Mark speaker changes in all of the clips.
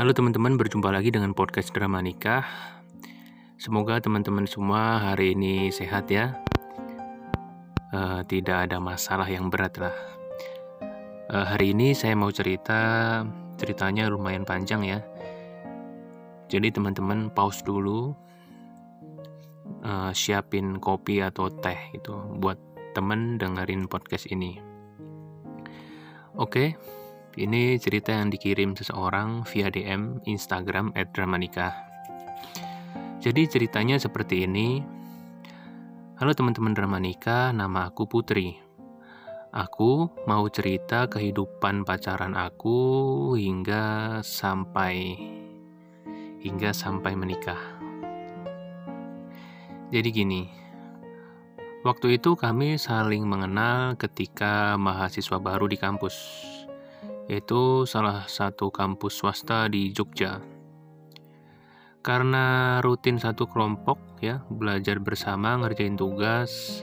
Speaker 1: Halo teman-teman, berjumpa lagi dengan podcast Drama Nikah. Semoga teman-teman semua hari ini sehat ya. Uh, tidak ada masalah yang berat lah. Uh, hari ini saya mau cerita, ceritanya lumayan panjang ya. Jadi teman-teman pause dulu, uh, siapin kopi atau teh itu buat temen dengerin podcast ini. Oke. Okay ini cerita yang dikirim seseorang via DM Instagram @dramanika. Jadi ceritanya seperti ini. Halo teman-teman Dramanika, nama aku Putri. Aku mau cerita kehidupan pacaran aku hingga sampai hingga sampai menikah. Jadi gini, waktu itu kami saling mengenal ketika mahasiswa baru di kampus yaitu salah satu kampus swasta di Jogja. Karena rutin satu kelompok ya, belajar bersama ngerjain tugas,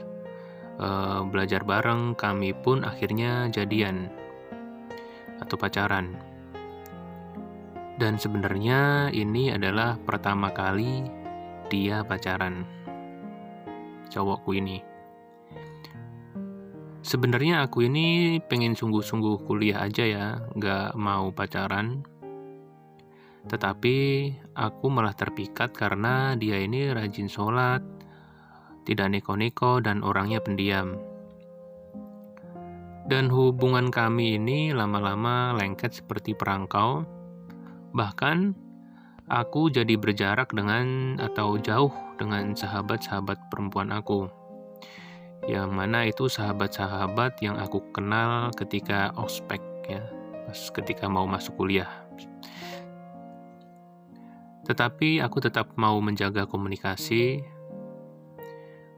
Speaker 1: eh, belajar bareng, kami pun akhirnya jadian atau pacaran. Dan sebenarnya ini adalah pertama kali dia pacaran. Cowokku ini. Sebenarnya aku ini pengen sungguh-sungguh kuliah aja ya, nggak mau pacaran. Tetapi aku malah terpikat karena dia ini rajin sholat, tidak neko-neko dan orangnya pendiam. Dan hubungan kami ini lama-lama lengket seperti perangkau. Bahkan aku jadi berjarak dengan atau jauh dengan sahabat-sahabat perempuan aku yang mana itu sahabat-sahabat yang aku kenal ketika ospek ya. Pas ketika mau masuk kuliah. Tetapi aku tetap mau menjaga komunikasi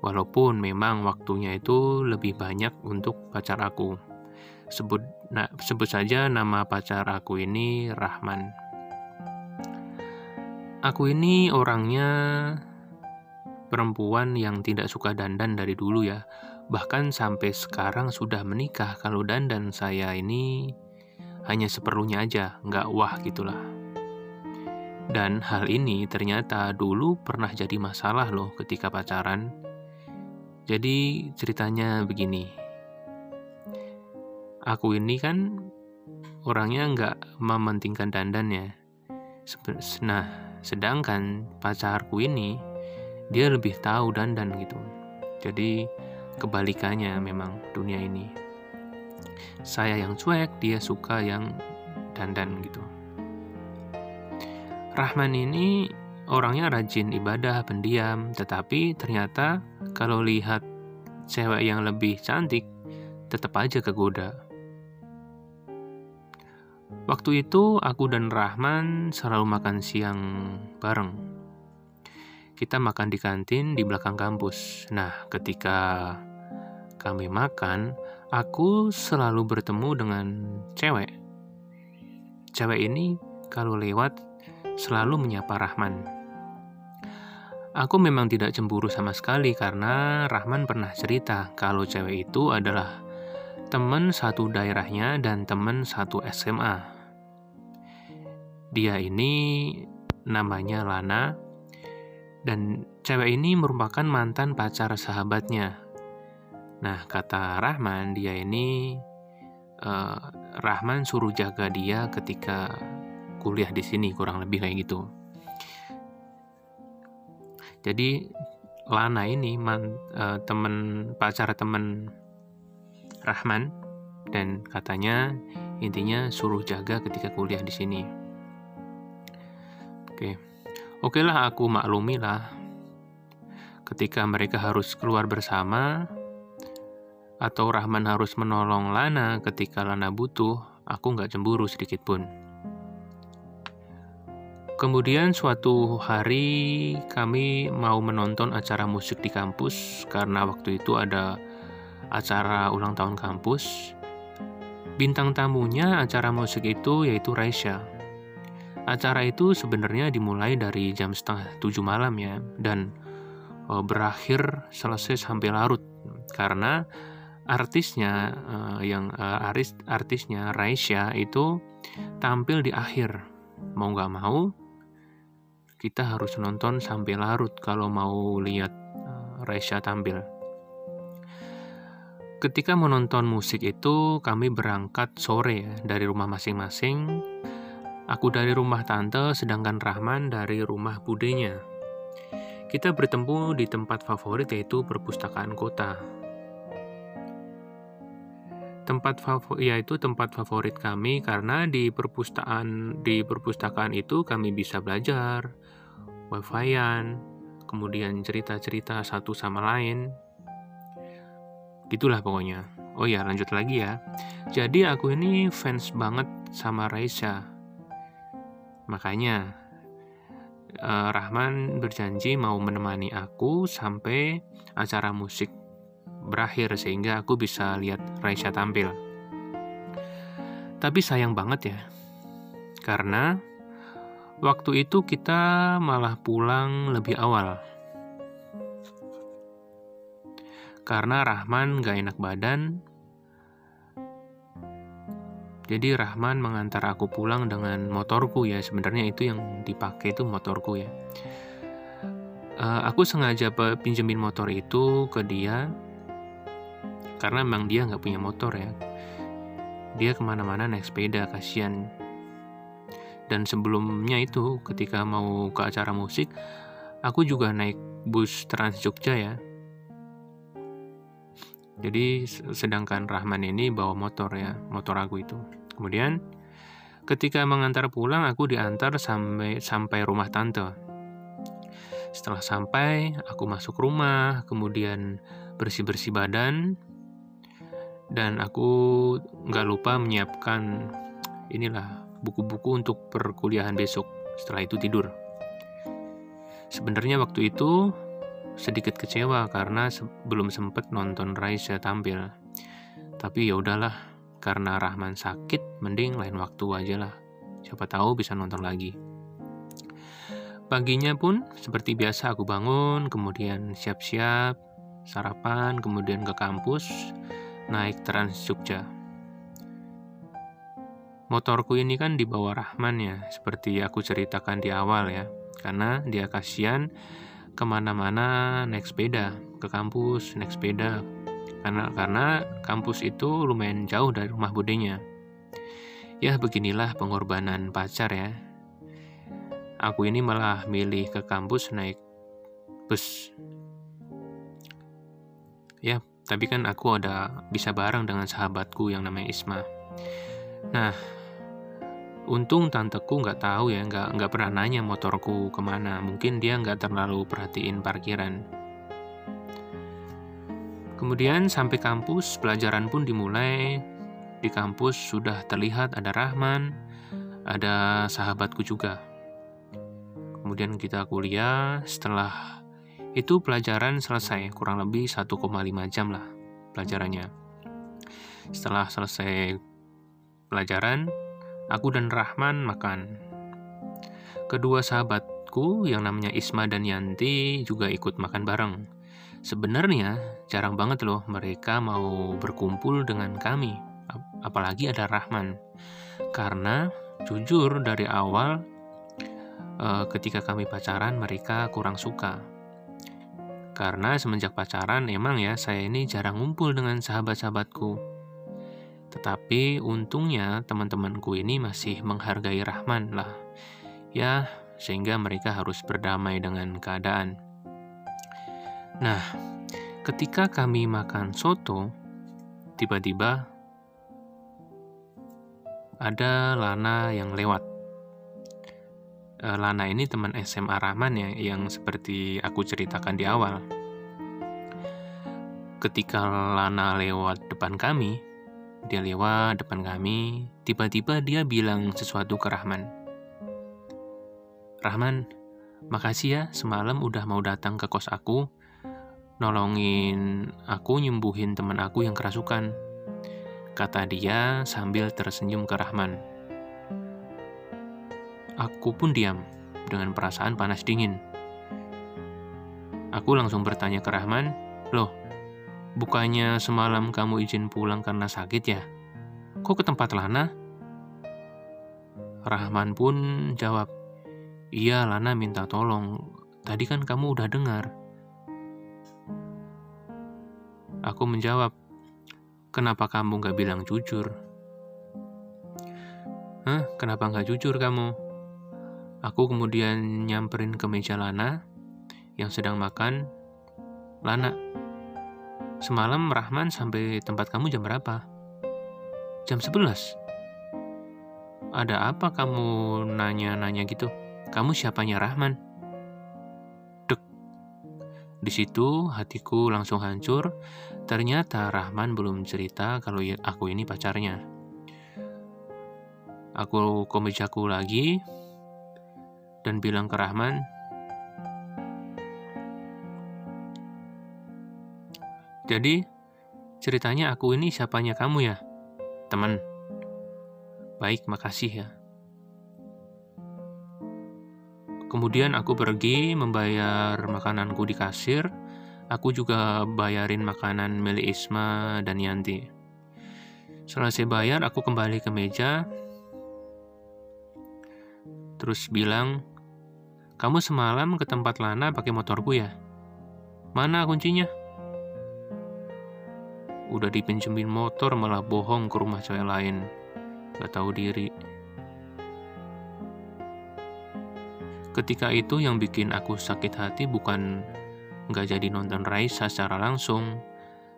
Speaker 1: walaupun memang waktunya itu lebih banyak untuk pacar aku. Sebut nah, sebut saja nama pacar aku ini Rahman. Aku ini orangnya perempuan yang tidak suka dandan dari dulu ya. Bahkan sampai sekarang sudah menikah kalau dandan saya ini hanya seperlunya aja, nggak wah gitulah. Dan hal ini ternyata dulu pernah jadi masalah loh ketika pacaran. Jadi ceritanya begini. Aku ini kan orangnya nggak mementingkan dandannya. Nah, sedangkan pacarku ini dia lebih tahu dandan gitu. Jadi kebalikannya memang dunia ini. Saya yang cuek dia suka yang dandan gitu. Rahman ini orangnya rajin ibadah pendiam. Tetapi ternyata kalau lihat cewek yang lebih cantik tetap aja kegoda. Waktu itu aku dan Rahman selalu makan siang bareng kita makan di kantin di belakang kampus. Nah, ketika kami makan, aku selalu bertemu dengan cewek. Cewek ini kalau lewat selalu menyapa Rahman. Aku memang tidak cemburu sama sekali karena Rahman pernah cerita kalau cewek itu adalah teman satu daerahnya dan teman satu SMA. Dia ini namanya Lana dan cewek ini merupakan mantan pacar sahabatnya. Nah, kata Rahman, dia ini uh, Rahman suruh jaga dia ketika kuliah di sini, kurang lebih kayak gitu. Jadi Lana ini man, uh, temen pacar temen Rahman dan katanya intinya suruh jaga ketika kuliah di sini. Oke. Okay. Oke lah aku maklumi lah. Ketika mereka harus keluar bersama, atau Rahman harus menolong Lana ketika Lana butuh, aku nggak cemburu sedikit pun. Kemudian suatu hari kami mau menonton acara musik di kampus karena waktu itu ada acara ulang tahun kampus. Bintang tamunya acara musik itu yaitu Raisya. Acara itu sebenarnya dimulai dari jam setengah tujuh malam ya, dan e, berakhir selesai sampai larut karena artisnya e, yang e, aris, artisnya Raisya itu tampil di akhir mau nggak mau kita harus nonton sampai larut kalau mau lihat uh, Raisya tampil. Ketika menonton musik itu, kami berangkat sore ya, dari rumah masing-masing. Aku dari rumah tante, sedangkan Rahman dari rumah budenya. Kita bertemu di tempat favorit yaitu perpustakaan kota. Tempat favorit yaitu tempat favorit kami karena di perpustakaan di perpustakaan itu kami bisa belajar, wifi-an, kemudian cerita-cerita satu sama lain. Gitulah pokoknya. Oh ya, lanjut lagi ya. Jadi aku ini fans banget sama Raisa. Makanya eh, Rahman berjanji mau menemani aku sampai acara musik berakhir sehingga aku bisa lihat Raisa tampil. Tapi sayang banget ya. Karena Waktu itu kita malah pulang lebih awal. Karena Rahman gak enak badan, jadi Rahman mengantar aku pulang dengan motorku ya. Sebenarnya itu yang dipakai itu motorku ya. Uh, aku sengaja pinjemin motor itu ke dia karena memang dia nggak punya motor ya. Dia ke mana-mana naik sepeda, kasihan dan sebelumnya itu ketika mau ke acara musik aku juga naik bus Trans Jogja ya jadi sedangkan Rahman ini bawa motor ya motor aku itu kemudian ketika mengantar pulang aku diantar sampai sampai rumah tante setelah sampai aku masuk rumah kemudian bersih bersih badan dan aku nggak lupa menyiapkan inilah buku-buku untuk perkuliahan besok. Setelah itu tidur. Sebenarnya waktu itu sedikit kecewa karena belum sempat nonton Raisa tampil. Tapi ya udahlah, karena Rahman sakit, mending lain waktu aja lah. Siapa tahu bisa nonton lagi. Paginya pun seperti biasa aku bangun, kemudian siap-siap, sarapan, kemudian ke kampus, naik Trans Jogja. Motorku ini kan dibawa Rahman ya, seperti aku ceritakan di awal ya. Karena dia kasihan ke mana-mana naik sepeda, ke kampus naik sepeda. Karena, karena kampus itu lumayan jauh dari rumah budenya. Ya beginilah pengorbanan pacar ya. Aku ini malah milih ke kampus naik bus. Ya, tapi kan aku ada bisa bareng dengan sahabatku yang namanya Isma. Nah, Untung tanteku nggak tahu ya, nggak nggak pernah nanya motorku ke mana. Mungkin dia nggak terlalu perhatiin parkiran. Kemudian sampai kampus, pelajaran pun dimulai. Di kampus sudah terlihat ada Rahman, ada sahabatku juga. Kemudian kita kuliah, setelah itu pelajaran selesai, kurang lebih 1,5 jam lah pelajarannya. Setelah selesai pelajaran, Aku dan Rahman makan. Kedua sahabatku yang namanya Isma dan Yanti juga ikut makan bareng. Sebenarnya jarang banget loh mereka mau berkumpul dengan kami, apalagi ada Rahman. Karena jujur dari awal eh, ketika kami pacaran mereka kurang suka. Karena semenjak pacaran emang ya saya ini jarang ngumpul dengan sahabat-sahabatku tetapi untungnya teman-temanku ini masih menghargai Rahman lah. Ya, sehingga mereka harus berdamai dengan keadaan. Nah, ketika kami makan soto, tiba-tiba ada Lana yang lewat. Eh, Lana ini teman SMA Rahman ya, yang seperti aku ceritakan di awal. Ketika Lana lewat depan kami, dia lewat depan kami, tiba-tiba dia bilang sesuatu ke Rahman. Rahman, makasih ya semalam udah mau datang ke kos aku, nolongin aku nyembuhin teman aku yang kerasukan. Kata dia sambil tersenyum ke Rahman. Aku pun diam dengan perasaan panas dingin. Aku langsung bertanya ke Rahman, Loh, Bukannya semalam kamu izin pulang karena sakit ya? Kok ke tempat Lana? Rahman pun jawab, Iya, Lana minta tolong. Tadi kan kamu udah dengar. Aku menjawab, Kenapa kamu gak bilang jujur? Hah, kenapa gak jujur kamu? Aku kemudian nyamperin ke meja Lana yang sedang makan. Lana, semalam Rahman sampai tempat kamu jam berapa? Jam 11. Ada apa kamu nanya-nanya gitu? Kamu siapanya Rahman? Dek. Di situ hatiku langsung hancur. Ternyata Rahman belum cerita kalau ya, aku ini pacarnya. Aku ke mejaku lagi dan bilang ke Rahman, Jadi, ceritanya aku ini siapanya kamu ya? Teman. Baik, makasih ya. Kemudian aku pergi membayar makananku di kasir. Aku juga bayarin makanan Meli Isma dan Yanti. Selesai bayar, aku kembali ke meja. Terus bilang, kamu semalam ke tempat Lana pakai motorku ya? Mana kuncinya? Udah dipinjemin motor malah bohong ke rumah cewek lain. Gak tahu diri. Ketika itu yang bikin aku sakit hati bukan gak jadi nonton Raisa secara langsung,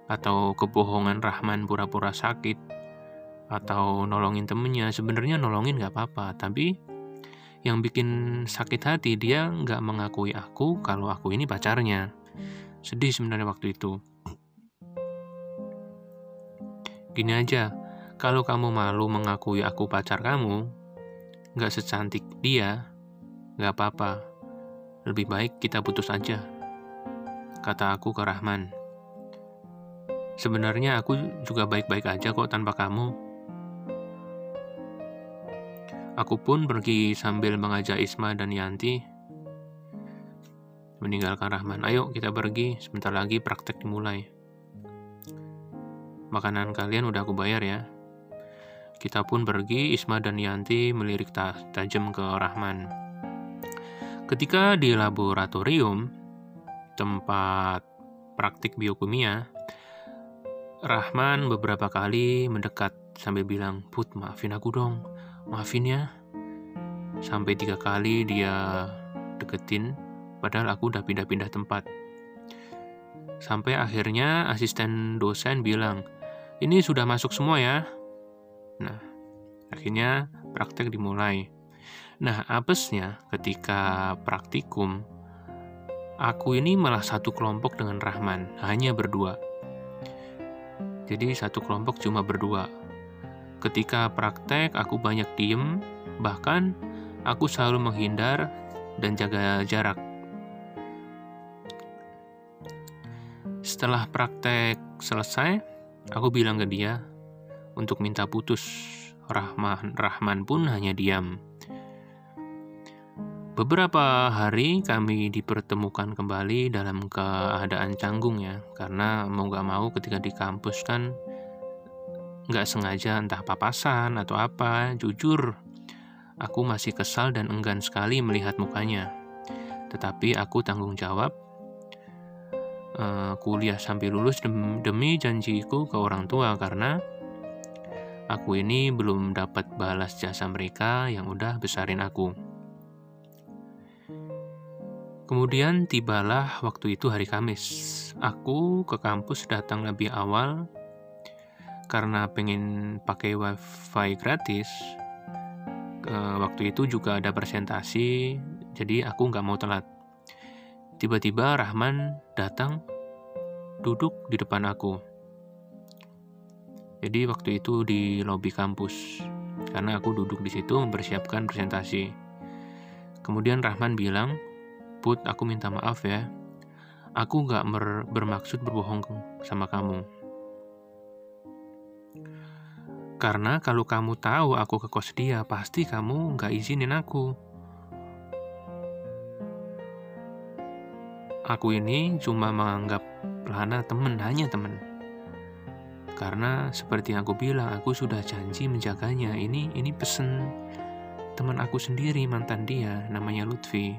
Speaker 1: atau kebohongan Rahman pura-pura sakit, atau nolongin temennya. Sebenarnya nolongin gak apa-apa, tapi yang bikin sakit hati dia gak mengakui aku kalau aku ini pacarnya. Sedih sebenarnya waktu itu. Gini aja, kalau kamu malu mengakui aku pacar kamu, nggak secantik dia, nggak apa-apa. Lebih baik kita putus aja. Kata aku ke Rahman. Sebenarnya aku juga baik-baik aja kok tanpa kamu. Aku pun pergi sambil mengajak Isma dan Yanti meninggalkan Rahman. Ayo kita pergi, sebentar lagi praktek dimulai. Makanan kalian udah aku bayar ya. Kita pun pergi, Isma dan Yanti melirik tajam ke Rahman. Ketika di laboratorium, tempat praktik biokimia, Rahman beberapa kali mendekat sambil bilang, Put, maafin aku dong, maafin ya. Sampai tiga kali dia deketin, padahal aku udah pindah-pindah tempat. Sampai akhirnya asisten dosen bilang, ini sudah masuk semua ya. Nah, akhirnya praktek dimulai. Nah, apesnya ketika praktikum, aku ini malah satu kelompok dengan Rahman, hanya berdua. Jadi satu kelompok cuma berdua. Ketika praktek, aku banyak diem, bahkan aku selalu menghindar dan jaga jarak. Setelah praktek selesai, Aku bilang ke dia untuk minta putus. Rahman, Rahman pun hanya diam. Beberapa hari kami dipertemukan kembali dalam keadaan canggung ya, karena mau gak mau ketika di kampus kan gak sengaja entah papasan atau apa, jujur aku masih kesal dan enggan sekali melihat mukanya. Tetapi aku tanggung jawab uh, kuliah sampai lulus demi janjiku ke orang tua karena aku ini belum dapat balas jasa mereka yang udah besarin aku. Kemudian tibalah waktu itu hari Kamis. Aku ke kampus datang lebih awal karena pengen pakai wifi gratis. Uh, waktu itu juga ada presentasi, jadi aku nggak mau telat. Tiba-tiba Rahman datang duduk di depan aku. Jadi waktu itu di lobi kampus, karena aku duduk di situ mempersiapkan presentasi. Kemudian Rahman bilang, Put, aku minta maaf ya. Aku gak bermaksud berbohong sama kamu. Karena kalau kamu tahu aku ke kos dia, pasti kamu gak izinin aku. aku ini cuma menganggap Lana temen, hanya temen. Karena seperti yang aku bilang, aku sudah janji menjaganya. Ini ini pesen teman aku sendiri mantan dia namanya Lutfi.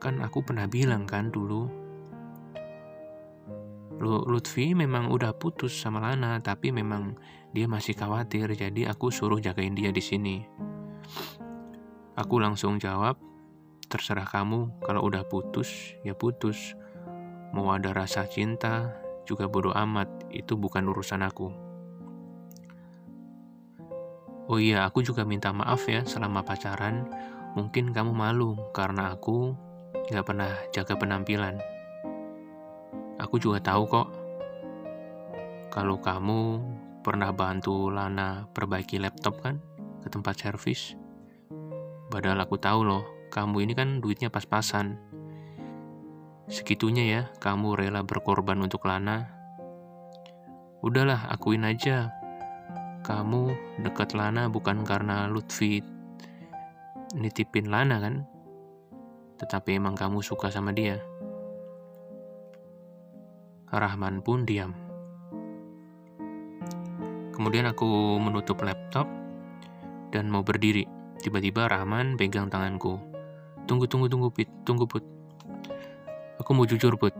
Speaker 1: Kan aku pernah bilang kan dulu Lutfi memang udah putus sama Lana, tapi memang dia masih khawatir, jadi aku suruh jagain dia di sini. Aku langsung jawab, terserah kamu, kalau udah putus, ya putus. Mau ada rasa cinta, juga bodoh amat, itu bukan urusan aku. Oh iya, aku juga minta maaf ya selama pacaran. Mungkin kamu malu karena aku gak pernah jaga penampilan. Aku juga tahu kok, kalau kamu pernah bantu Lana perbaiki laptop kan ke tempat servis. Padahal aku tahu loh, kamu ini kan duitnya pas-pasan. Segitunya ya, kamu rela berkorban untuk Lana. Udahlah, akuin aja. Kamu dekat Lana bukan karena Lutfi nitipin Lana kan? Tetapi emang kamu suka sama dia. Rahman pun diam. Kemudian aku menutup laptop dan mau berdiri. Tiba-tiba Rahman pegang tanganku. Tunggu, tunggu, tunggu, Pit. Tunggu, Put. Aku mau jujur, Put.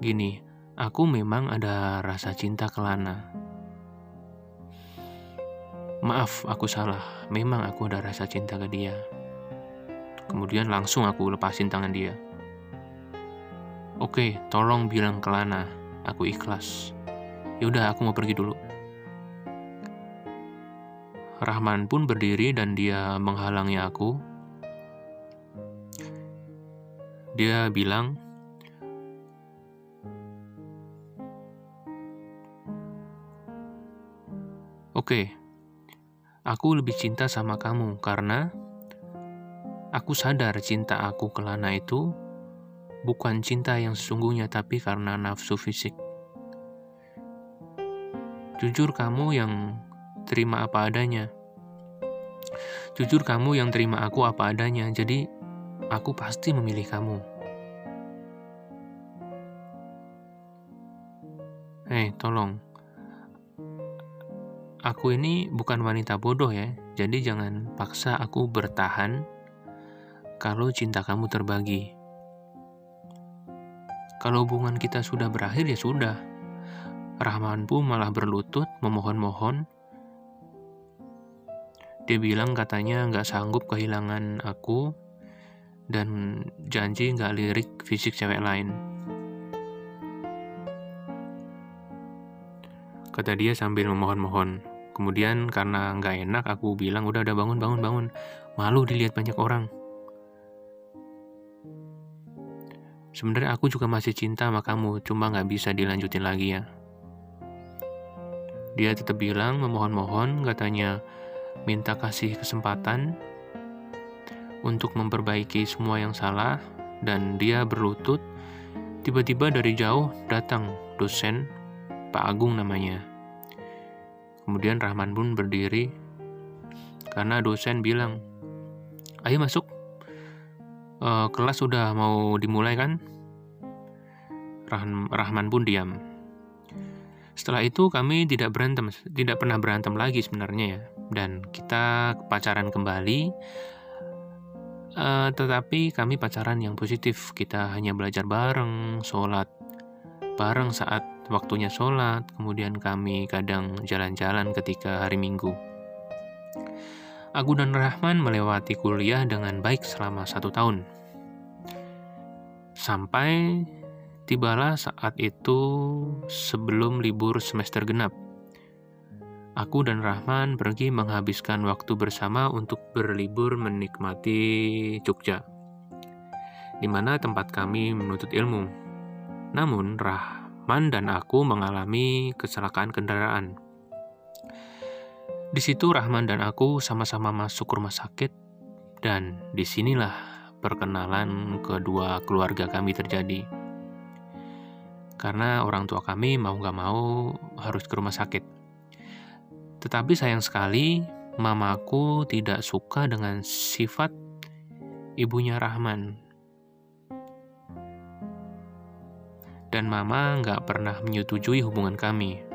Speaker 1: Gini, aku memang ada rasa cinta ke Lana. Maaf, aku salah. Memang aku ada rasa cinta ke dia. Kemudian langsung aku lepasin tangan dia. Oke, tolong bilang ke Lana, aku ikhlas. Yaudah, aku mau pergi dulu. Rahman pun berdiri dan dia menghalangi aku. Dia bilang, Oke, aku lebih cinta sama kamu karena aku sadar cinta aku ke Lana itu bukan cinta yang sesungguhnya, tapi karena nafsu fisik. Jujur, kamu yang terima apa adanya. Jujur, kamu yang terima aku apa adanya, jadi aku pasti memilih kamu. Hei, tolong. Aku ini bukan wanita bodoh ya, jadi jangan paksa aku bertahan kalau cinta kamu terbagi. Kalau hubungan kita sudah berakhir ya sudah. Rahman pun malah berlutut memohon-mohon. Dia bilang katanya nggak sanggup kehilangan aku dan janji nggak lirik fisik cewek lain. Kata dia sambil memohon-mohon. Kemudian karena nggak enak aku bilang udah udah bangun bangun bangun. Malu dilihat banyak orang. Sebenarnya aku juga masih cinta sama kamu, cuma nggak bisa dilanjutin lagi ya. Dia tetap bilang memohon-mohon, katanya minta kasih kesempatan untuk memperbaiki semua yang salah, dan dia berlutut. Tiba-tiba dari jauh datang dosen, Pak Agung namanya. Kemudian Rahman pun berdiri, karena dosen bilang, ayo masuk, uh, kelas sudah mau dimulai kan? Rahman pun diam. Setelah itu kami tidak berantem, tidak pernah berantem lagi sebenarnya ya. Dan kita pacaran kembali, uh, tetapi kami pacaran yang positif. Kita hanya belajar bareng, sholat bareng saat waktunya sholat, kemudian kami kadang jalan-jalan ketika hari Minggu. Aku dan Rahman melewati kuliah dengan baik selama satu tahun. Sampai tibalah saat itu sebelum libur semester genap. Aku dan Rahman pergi menghabiskan waktu bersama untuk berlibur menikmati Jogja, di mana tempat kami menuntut ilmu. Namun, Rahman dan aku mengalami kecelakaan kendaraan. Di situ Rahman dan aku sama-sama masuk rumah sakit dan di sinilah perkenalan kedua keluarga kami terjadi. Karena orang tua kami mau gak mau harus ke rumah sakit. Tetapi sayang sekali, mamaku tidak suka dengan sifat ibunya Rahman. Dan mama gak pernah menyetujui hubungan kami.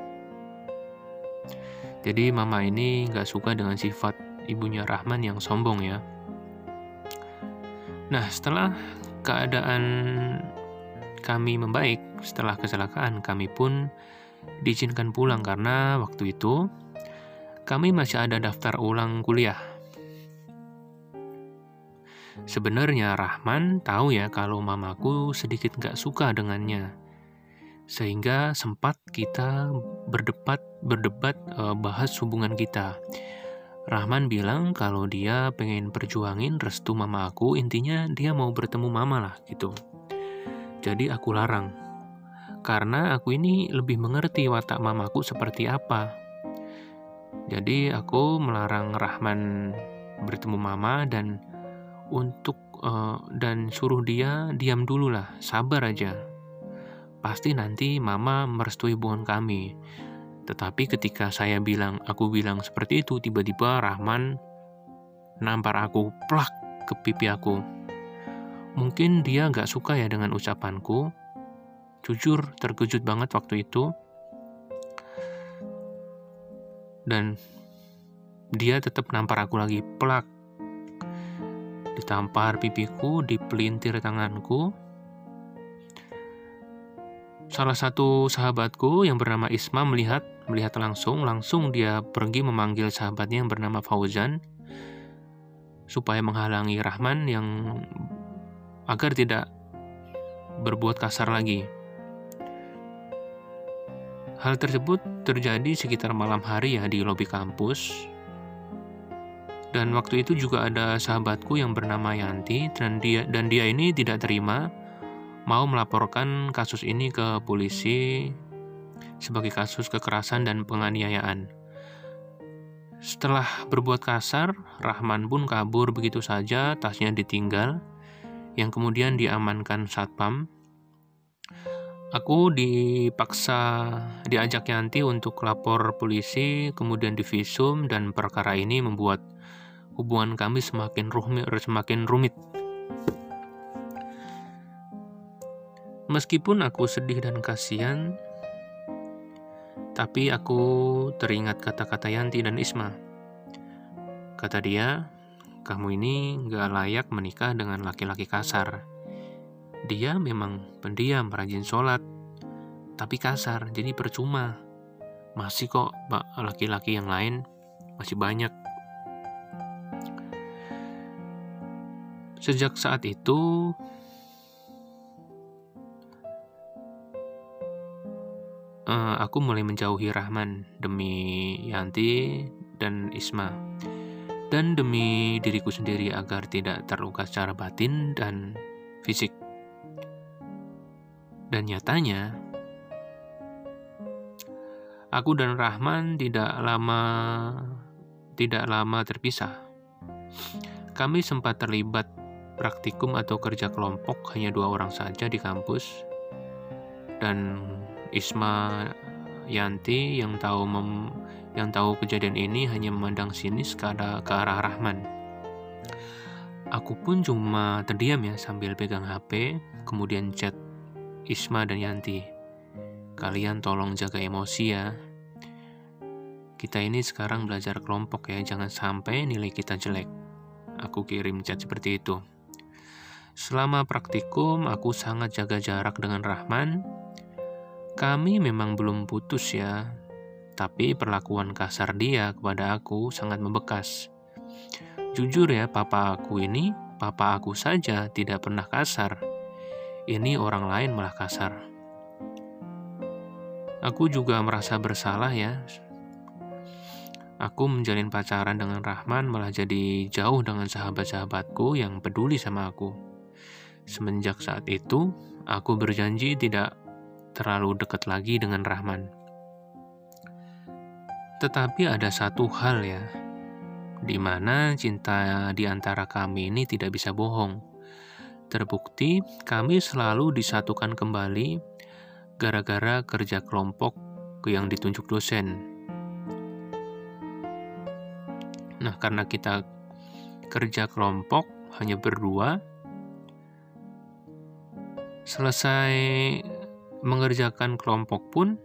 Speaker 1: Jadi mama ini nggak suka dengan sifat ibunya Rahman yang sombong ya. Nah setelah keadaan kami membaik, setelah kecelakaan kami pun diizinkan pulang karena waktu itu kami masih ada daftar ulang kuliah. Sebenarnya Rahman tahu ya kalau mamaku sedikit nggak suka dengannya sehingga sempat kita berdebat berdebat e, bahas hubungan kita. Rahman bilang kalau dia pengen perjuangin restu mama aku, intinya dia mau bertemu mama lah gitu. Jadi aku larang. Karena aku ini lebih mengerti watak mamaku seperti apa. Jadi aku melarang Rahman bertemu mama dan untuk uh, dan suruh dia diam dulu lah, sabar aja pasti nanti mama merestui hubungan kami. Tetapi ketika saya bilang, aku bilang seperti itu, tiba-tiba Rahman nampar aku plak ke pipi aku. Mungkin dia nggak suka ya dengan ucapanku. Jujur, terkejut banget waktu itu. Dan dia tetap nampar aku lagi plak. Ditampar pipiku, dipelintir tanganku, Salah satu sahabatku yang bernama Isma melihat melihat langsung, langsung dia pergi memanggil sahabatnya yang bernama Fauzan supaya menghalangi Rahman yang agar tidak berbuat kasar lagi. Hal tersebut terjadi sekitar malam hari ya di lobi kampus. Dan waktu itu juga ada sahabatku yang bernama Yanti dan dia dan dia ini tidak terima mau melaporkan kasus ini ke polisi sebagai kasus kekerasan dan penganiayaan. Setelah berbuat kasar, Rahman pun kabur begitu saja, tasnya ditinggal, yang kemudian diamankan satpam. Aku dipaksa diajak Yanti untuk lapor polisi, kemudian divisum, dan perkara ini membuat hubungan kami semakin rumit. Semakin rumit. Meskipun aku sedih dan kasihan, tapi aku teringat kata-kata Yanti dan Isma. Kata dia, kamu ini gak layak menikah dengan laki-laki kasar. Dia memang pendiam, rajin sholat, tapi kasar, jadi percuma. Masih kok laki-laki yang lain, masih banyak. Sejak saat itu, uh, aku mulai menjauhi Rahman demi Yanti dan Isma, dan demi diriku sendiri agar tidak terluka secara batin dan fisik. Dan nyatanya, aku dan Rahman tidak lama tidak lama terpisah. Kami sempat terlibat praktikum atau kerja kelompok hanya dua orang saja di kampus dan Isma Yanti yang tahu mem, yang tahu kejadian ini hanya memandang sinis ke ke arah Rahman. Aku pun cuma terdiam ya sambil pegang HP, kemudian chat Isma dan Yanti. Kalian tolong jaga emosi ya. Kita ini sekarang belajar kelompok ya, jangan sampai nilai kita jelek. Aku kirim chat seperti itu. Selama praktikum, aku sangat jaga jarak dengan Rahman, kami memang belum putus ya, tapi perlakuan kasar dia kepada aku sangat membekas. Jujur ya, papa aku ini, papa aku saja tidak pernah kasar. Ini orang lain malah kasar. Aku juga merasa bersalah ya. Aku menjalin pacaran dengan Rahman malah jadi jauh dengan sahabat-sahabatku yang peduli sama aku. Semenjak saat itu, aku berjanji tidak terlalu dekat lagi dengan Rahman. Tetapi ada satu hal ya, di mana cinta di antara kami ini tidak bisa bohong. Terbukti kami selalu disatukan kembali gara-gara kerja kelompok yang ditunjuk dosen. Nah, karena kita kerja kelompok hanya berdua, selesai mengerjakan kelompok pun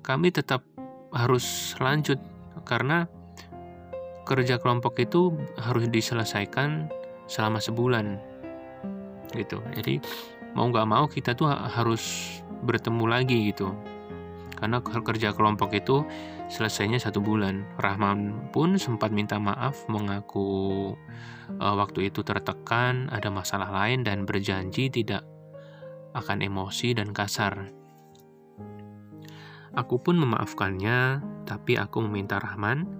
Speaker 1: kami tetap harus lanjut karena kerja kelompok itu harus diselesaikan selama sebulan gitu. Jadi mau nggak mau kita tuh harus bertemu lagi gitu. Karena kerja kelompok itu selesainya satu bulan. Rahman pun sempat minta maaf mengaku uh, waktu itu tertekan ada masalah lain dan berjanji tidak akan emosi dan kasar Aku pun memaafkannya, tapi aku meminta Rahman,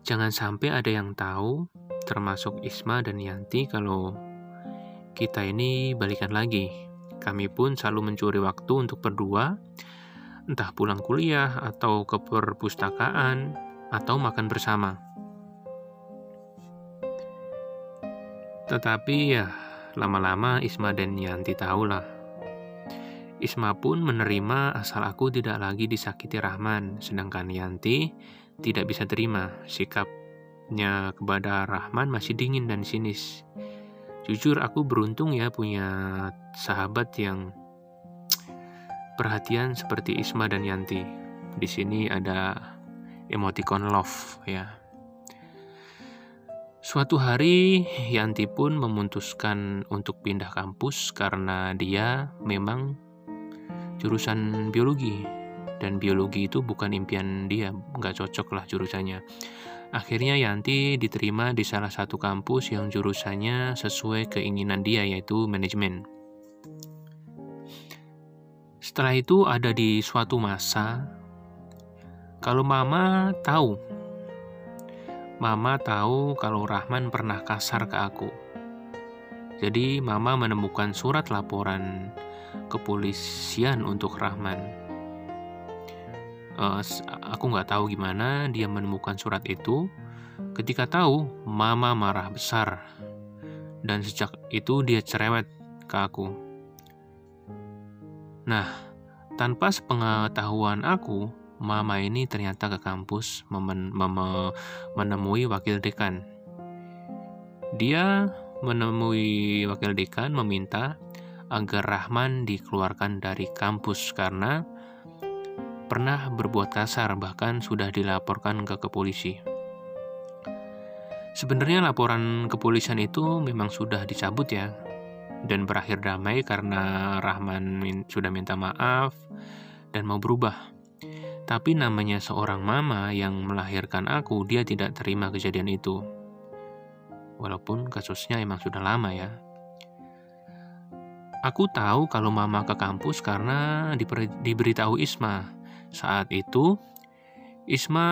Speaker 1: jangan sampai ada yang tahu, termasuk Isma dan Yanti, kalau kita ini balikan lagi. Kami pun selalu mencuri waktu untuk berdua, entah pulang kuliah atau ke perpustakaan atau makan bersama. Tetapi ya, lama-lama Isma dan Yanti tahulah Isma pun menerima asal aku tidak lagi disakiti Rahman, sedangkan Yanti tidak bisa terima sikapnya kepada Rahman masih dingin dan sinis. Jujur aku beruntung ya punya sahabat yang perhatian seperti Isma dan Yanti. Di sini ada emoticon love ya. Suatu hari Yanti pun memutuskan untuk pindah kampus karena dia memang jurusan biologi. Dan biologi itu bukan impian dia nggak cocok lah jurusannya. Akhirnya Yanti diterima di salah satu kampus yang jurusannya sesuai keinginan dia yaitu manajemen. Setelah itu ada di suatu masa kalau mama tahu mama tahu kalau Rahman pernah kasar ke aku. Jadi mama menemukan surat laporan kepolisian untuk Rahman. Uh, aku nggak tahu gimana dia menemukan surat itu. Ketika tahu, Mama marah besar, dan sejak itu dia cerewet ke aku. Nah, tanpa sepengetahuan aku, Mama ini ternyata ke kampus memen mem menemui wakil dekan. Dia menemui wakil dekan meminta agar Rahman dikeluarkan dari kampus karena pernah berbuat kasar bahkan sudah dilaporkan ke kepolisi. Sebenarnya laporan kepolisian itu memang sudah dicabut ya dan berakhir damai karena Rahman min sudah minta maaf dan mau berubah. Tapi namanya seorang mama yang melahirkan aku, dia tidak terima kejadian itu. Walaupun kasusnya emang sudah lama ya. Aku tahu kalau mama ke kampus karena diberitahu Isma. Saat itu, Isma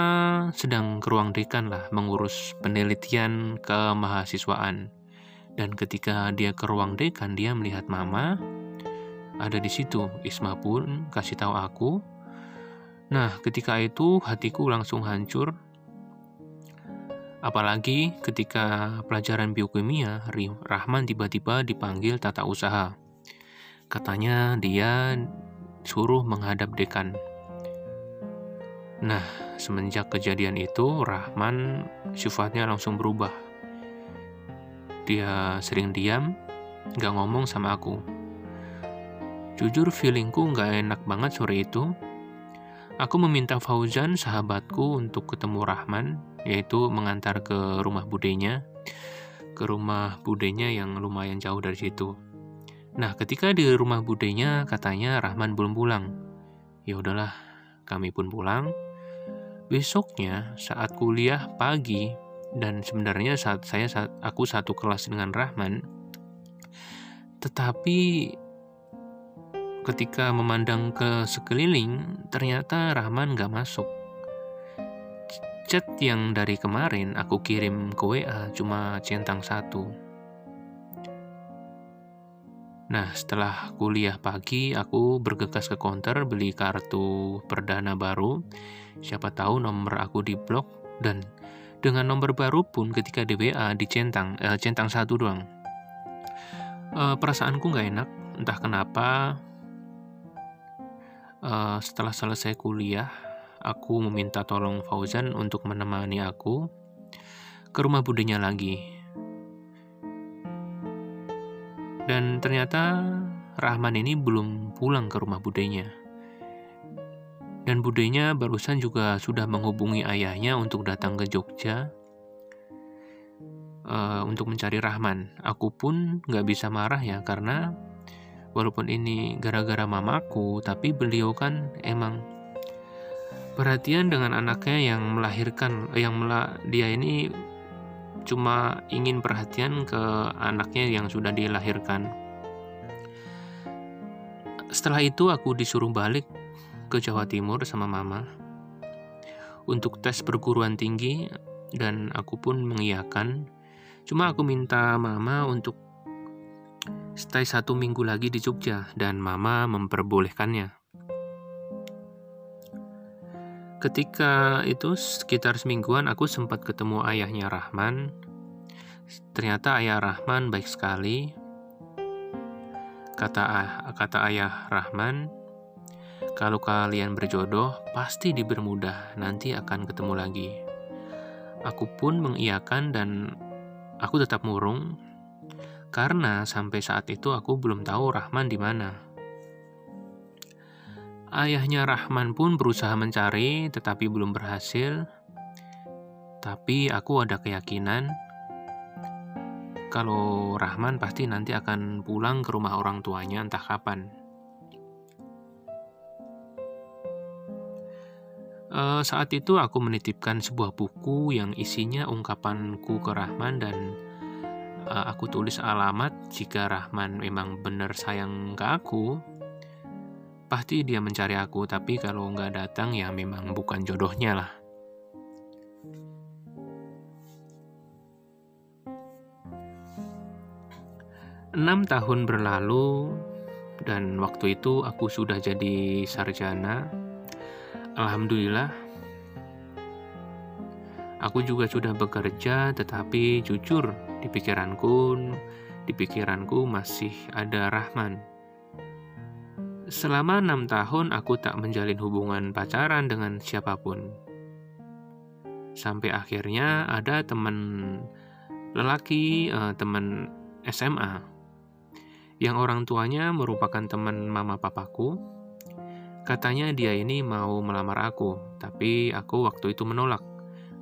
Speaker 1: sedang ke ruang dekan lah mengurus penelitian kemahasiswaan. Dan ketika dia ke ruang dekan, dia melihat mama ada di situ. Isma pun kasih tahu aku. Nah, ketika itu hatiku langsung hancur. Apalagi ketika pelajaran biokimia, Rahman tiba-tiba dipanggil tata usaha. Katanya dia suruh menghadap dekan. Nah, semenjak kejadian itu, Rahman sifatnya langsung berubah. Dia sering diam, gak ngomong sama aku. Jujur feelingku gak enak banget sore itu. Aku meminta Fauzan, sahabatku, untuk ketemu Rahman, yaitu mengantar ke rumah budenya, ke rumah budenya yang lumayan jauh dari situ. Nah, ketika di rumah budenya katanya Rahman belum pulang. Ya udahlah, kami pun pulang. Besoknya saat kuliah pagi dan sebenarnya saat saya saat aku satu kelas dengan Rahman, tetapi ketika memandang ke sekeliling ternyata Rahman gak masuk. Chat yang dari kemarin aku kirim ke WA cuma centang satu Nah, setelah kuliah pagi, aku bergegas ke counter beli kartu perdana baru. Siapa tahu nomor aku di blok dan dengan nomor baru pun ketika di WA dicentang, eh, centang satu doang. Eh, perasaanku nggak enak, entah kenapa. Eh, setelah selesai kuliah, aku meminta tolong Fauzan untuk menemani aku ke rumah budenya lagi Dan ternyata Rahman ini belum pulang ke rumah budenya. Dan budenya barusan juga sudah menghubungi ayahnya untuk datang ke Jogja uh, untuk mencari Rahman. Aku pun nggak bisa marah ya karena walaupun ini gara-gara mamaku, tapi beliau kan emang perhatian dengan anaknya yang melahirkan, yang mela dia ini cuma ingin perhatian ke anaknya yang sudah dilahirkan. Setelah itu aku disuruh balik ke Jawa Timur sama mama untuk tes perguruan tinggi dan aku pun mengiyakan. Cuma aku minta mama untuk stay satu minggu lagi di Jogja dan mama memperbolehkannya. Ketika itu sekitar semingguan aku sempat ketemu ayahnya Rahman. Ternyata ayah Rahman baik sekali. Kata kata ayah Rahman, kalau kalian berjodoh, pasti dipermudah, nanti akan ketemu lagi. Aku pun mengiyakan dan aku tetap murung, karena sampai saat itu aku belum tahu Rahman di mana. Ayahnya Rahman pun berusaha mencari, tetapi belum berhasil. Tapi aku ada keyakinan kalau Rahman pasti nanti akan pulang ke rumah orang tuanya entah kapan. Uh, saat itu aku menitipkan sebuah buku yang isinya ungkapanku ke Rahman dan uh, aku tulis alamat jika Rahman memang benar sayang ke aku, pasti dia mencari aku, tapi kalau nggak datang ya memang bukan jodohnya lah. Enam tahun berlalu dan waktu itu aku sudah jadi sarjana Alhamdulillah, aku juga sudah bekerja, tetapi jujur di pikiranku, di pikiranku masih ada Rahman. Selama enam tahun aku tak menjalin hubungan pacaran dengan siapa pun. Sampai akhirnya ada teman lelaki, uh, teman SMA, yang orang tuanya merupakan teman mama papaku, Katanya dia ini mau melamar aku, tapi aku waktu itu menolak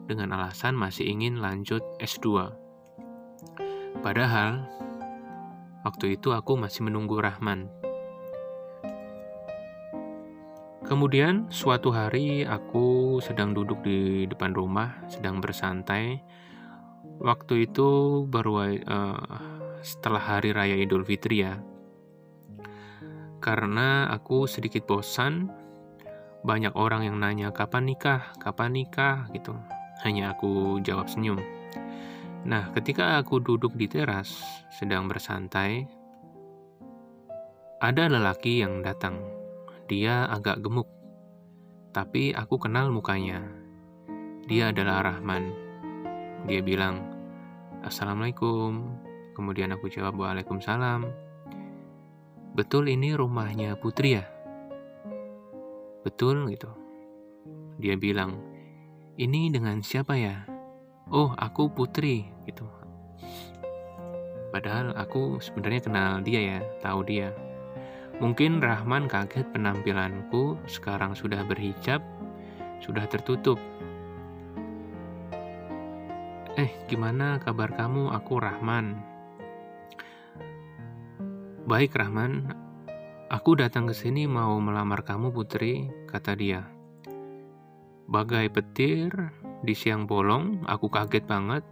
Speaker 1: dengan alasan masih ingin lanjut S2. Padahal waktu itu aku masih menunggu Rahman. Kemudian suatu hari aku sedang duduk di depan rumah, sedang bersantai. Waktu itu baru uh, setelah hari raya Idul Fitri ya, karena aku sedikit bosan. Banyak orang yang nanya kapan nikah, kapan nikah gitu. Hanya aku jawab senyum. Nah, ketika aku duduk di teras sedang bersantai, ada lelaki yang datang. Dia agak gemuk, tapi aku kenal mukanya. Dia adalah Rahman. Dia bilang, "Assalamualaikum." Kemudian aku jawab, "Waalaikumsalam." betul ini rumahnya Putri ya? Betul gitu. Dia bilang, ini dengan siapa ya? Oh, aku Putri gitu. Padahal aku sebenarnya kenal dia ya, tahu dia. Mungkin Rahman kaget penampilanku sekarang sudah berhijab, sudah tertutup. Eh, gimana kabar kamu? Aku Rahman. Baik Rahman, aku datang ke sini mau melamar kamu putri, kata dia. Bagai petir di siang bolong, aku kaget banget.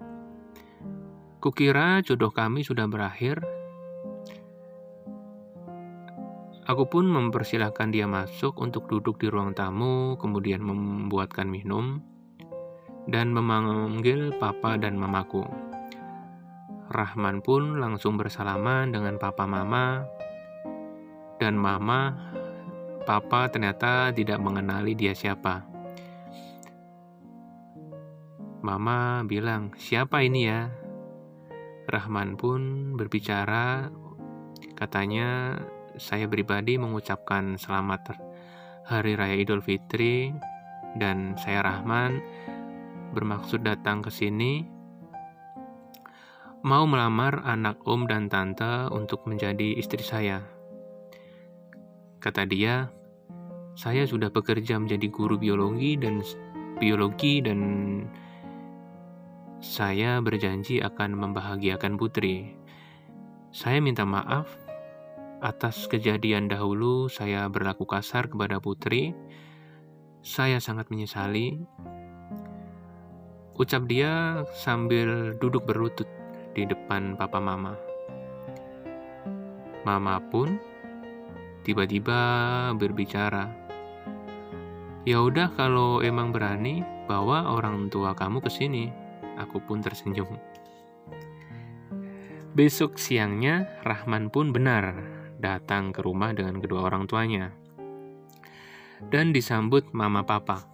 Speaker 1: Kukira jodoh kami sudah berakhir. Aku pun mempersilahkan dia masuk untuk duduk di ruang tamu, kemudian membuatkan minum, dan memanggil papa dan mamaku. Rahman pun langsung bersalaman dengan papa mama dan mama papa ternyata tidak mengenali dia siapa. Mama bilang, "Siapa ini ya?" Rahman pun berbicara, katanya, "Saya pribadi mengucapkan selamat Hari Raya Idul Fitri dan saya Rahman bermaksud datang ke sini mau melamar anak om dan tante untuk menjadi istri saya. Kata dia, Saya sudah bekerja menjadi guru biologi dan biologi dan saya berjanji akan membahagiakan putri. Saya minta maaf atas kejadian dahulu saya berlaku kasar kepada putri. Saya sangat menyesali. Ucap dia sambil duduk berlutut di depan papa mama. Mama pun tiba-tiba berbicara. Ya udah kalau emang berani, bawa orang tua kamu ke sini. Aku pun tersenyum. Besok siangnya, Rahman pun benar datang ke rumah dengan kedua orang tuanya. Dan disambut mama papa.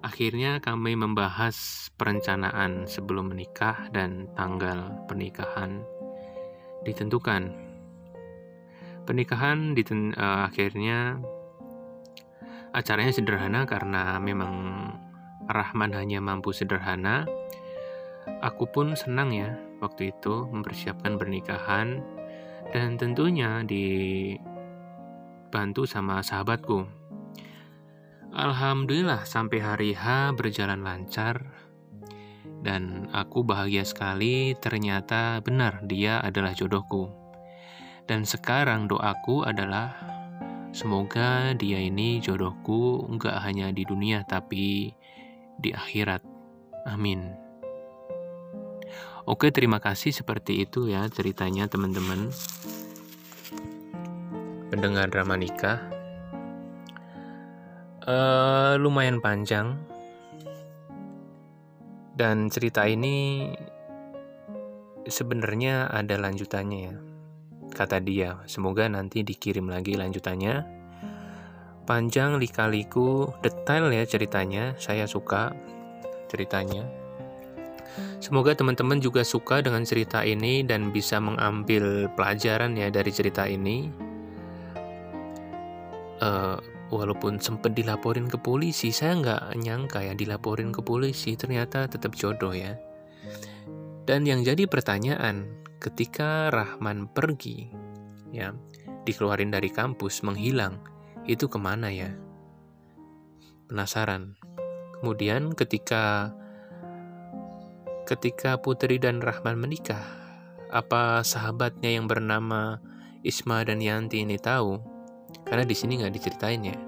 Speaker 1: Akhirnya kami membahas perencanaan sebelum menikah dan tanggal pernikahan ditentukan. Pernikahan diten uh, akhirnya acaranya sederhana karena memang Rahman hanya mampu sederhana. Aku pun senang ya waktu itu mempersiapkan pernikahan dan tentunya dibantu sama sahabatku Alhamdulillah sampai hari H berjalan lancar dan aku bahagia sekali ternyata benar dia adalah jodohku. Dan sekarang doaku adalah semoga dia ini jodohku enggak hanya di dunia tapi di akhirat. Amin. Oke, terima kasih seperti itu ya ceritanya teman-teman. Pendengar drama nikah. Uh, lumayan panjang. Dan cerita ini sebenarnya ada lanjutannya ya. Kata dia semoga nanti dikirim lagi lanjutannya. Panjang lika-liku detail ya ceritanya. Saya suka ceritanya Semoga teman-teman juga suka dengan cerita ini dan bisa mengambil pelajaran ya dari cerita ini. Uh, walaupun sempat dilaporin ke polisi saya nggak nyangka ya dilaporin ke polisi ternyata tetap jodoh ya. Dan yang jadi pertanyaan ketika Rahman pergi ya dikeluarin dari kampus menghilang itu ke mana ya? Penasaran. Kemudian ketika ketika Putri dan Rahman menikah apa sahabatnya yang bernama Isma dan Yanti ini tahu karena di sini nggak diceritain ya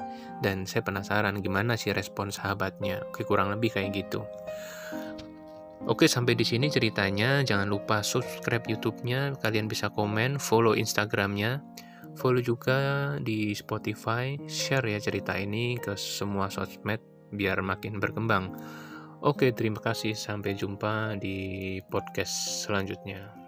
Speaker 1: dan saya penasaran gimana sih respon sahabatnya oke kurang lebih kayak gitu Oke, sampai di sini ceritanya. Jangan lupa subscribe YouTube-nya. Kalian bisa komen, follow Instagram-nya, follow juga di Spotify. Share ya cerita ini ke semua sosmed biar makin berkembang. Oke, terima kasih. Sampai jumpa di podcast selanjutnya.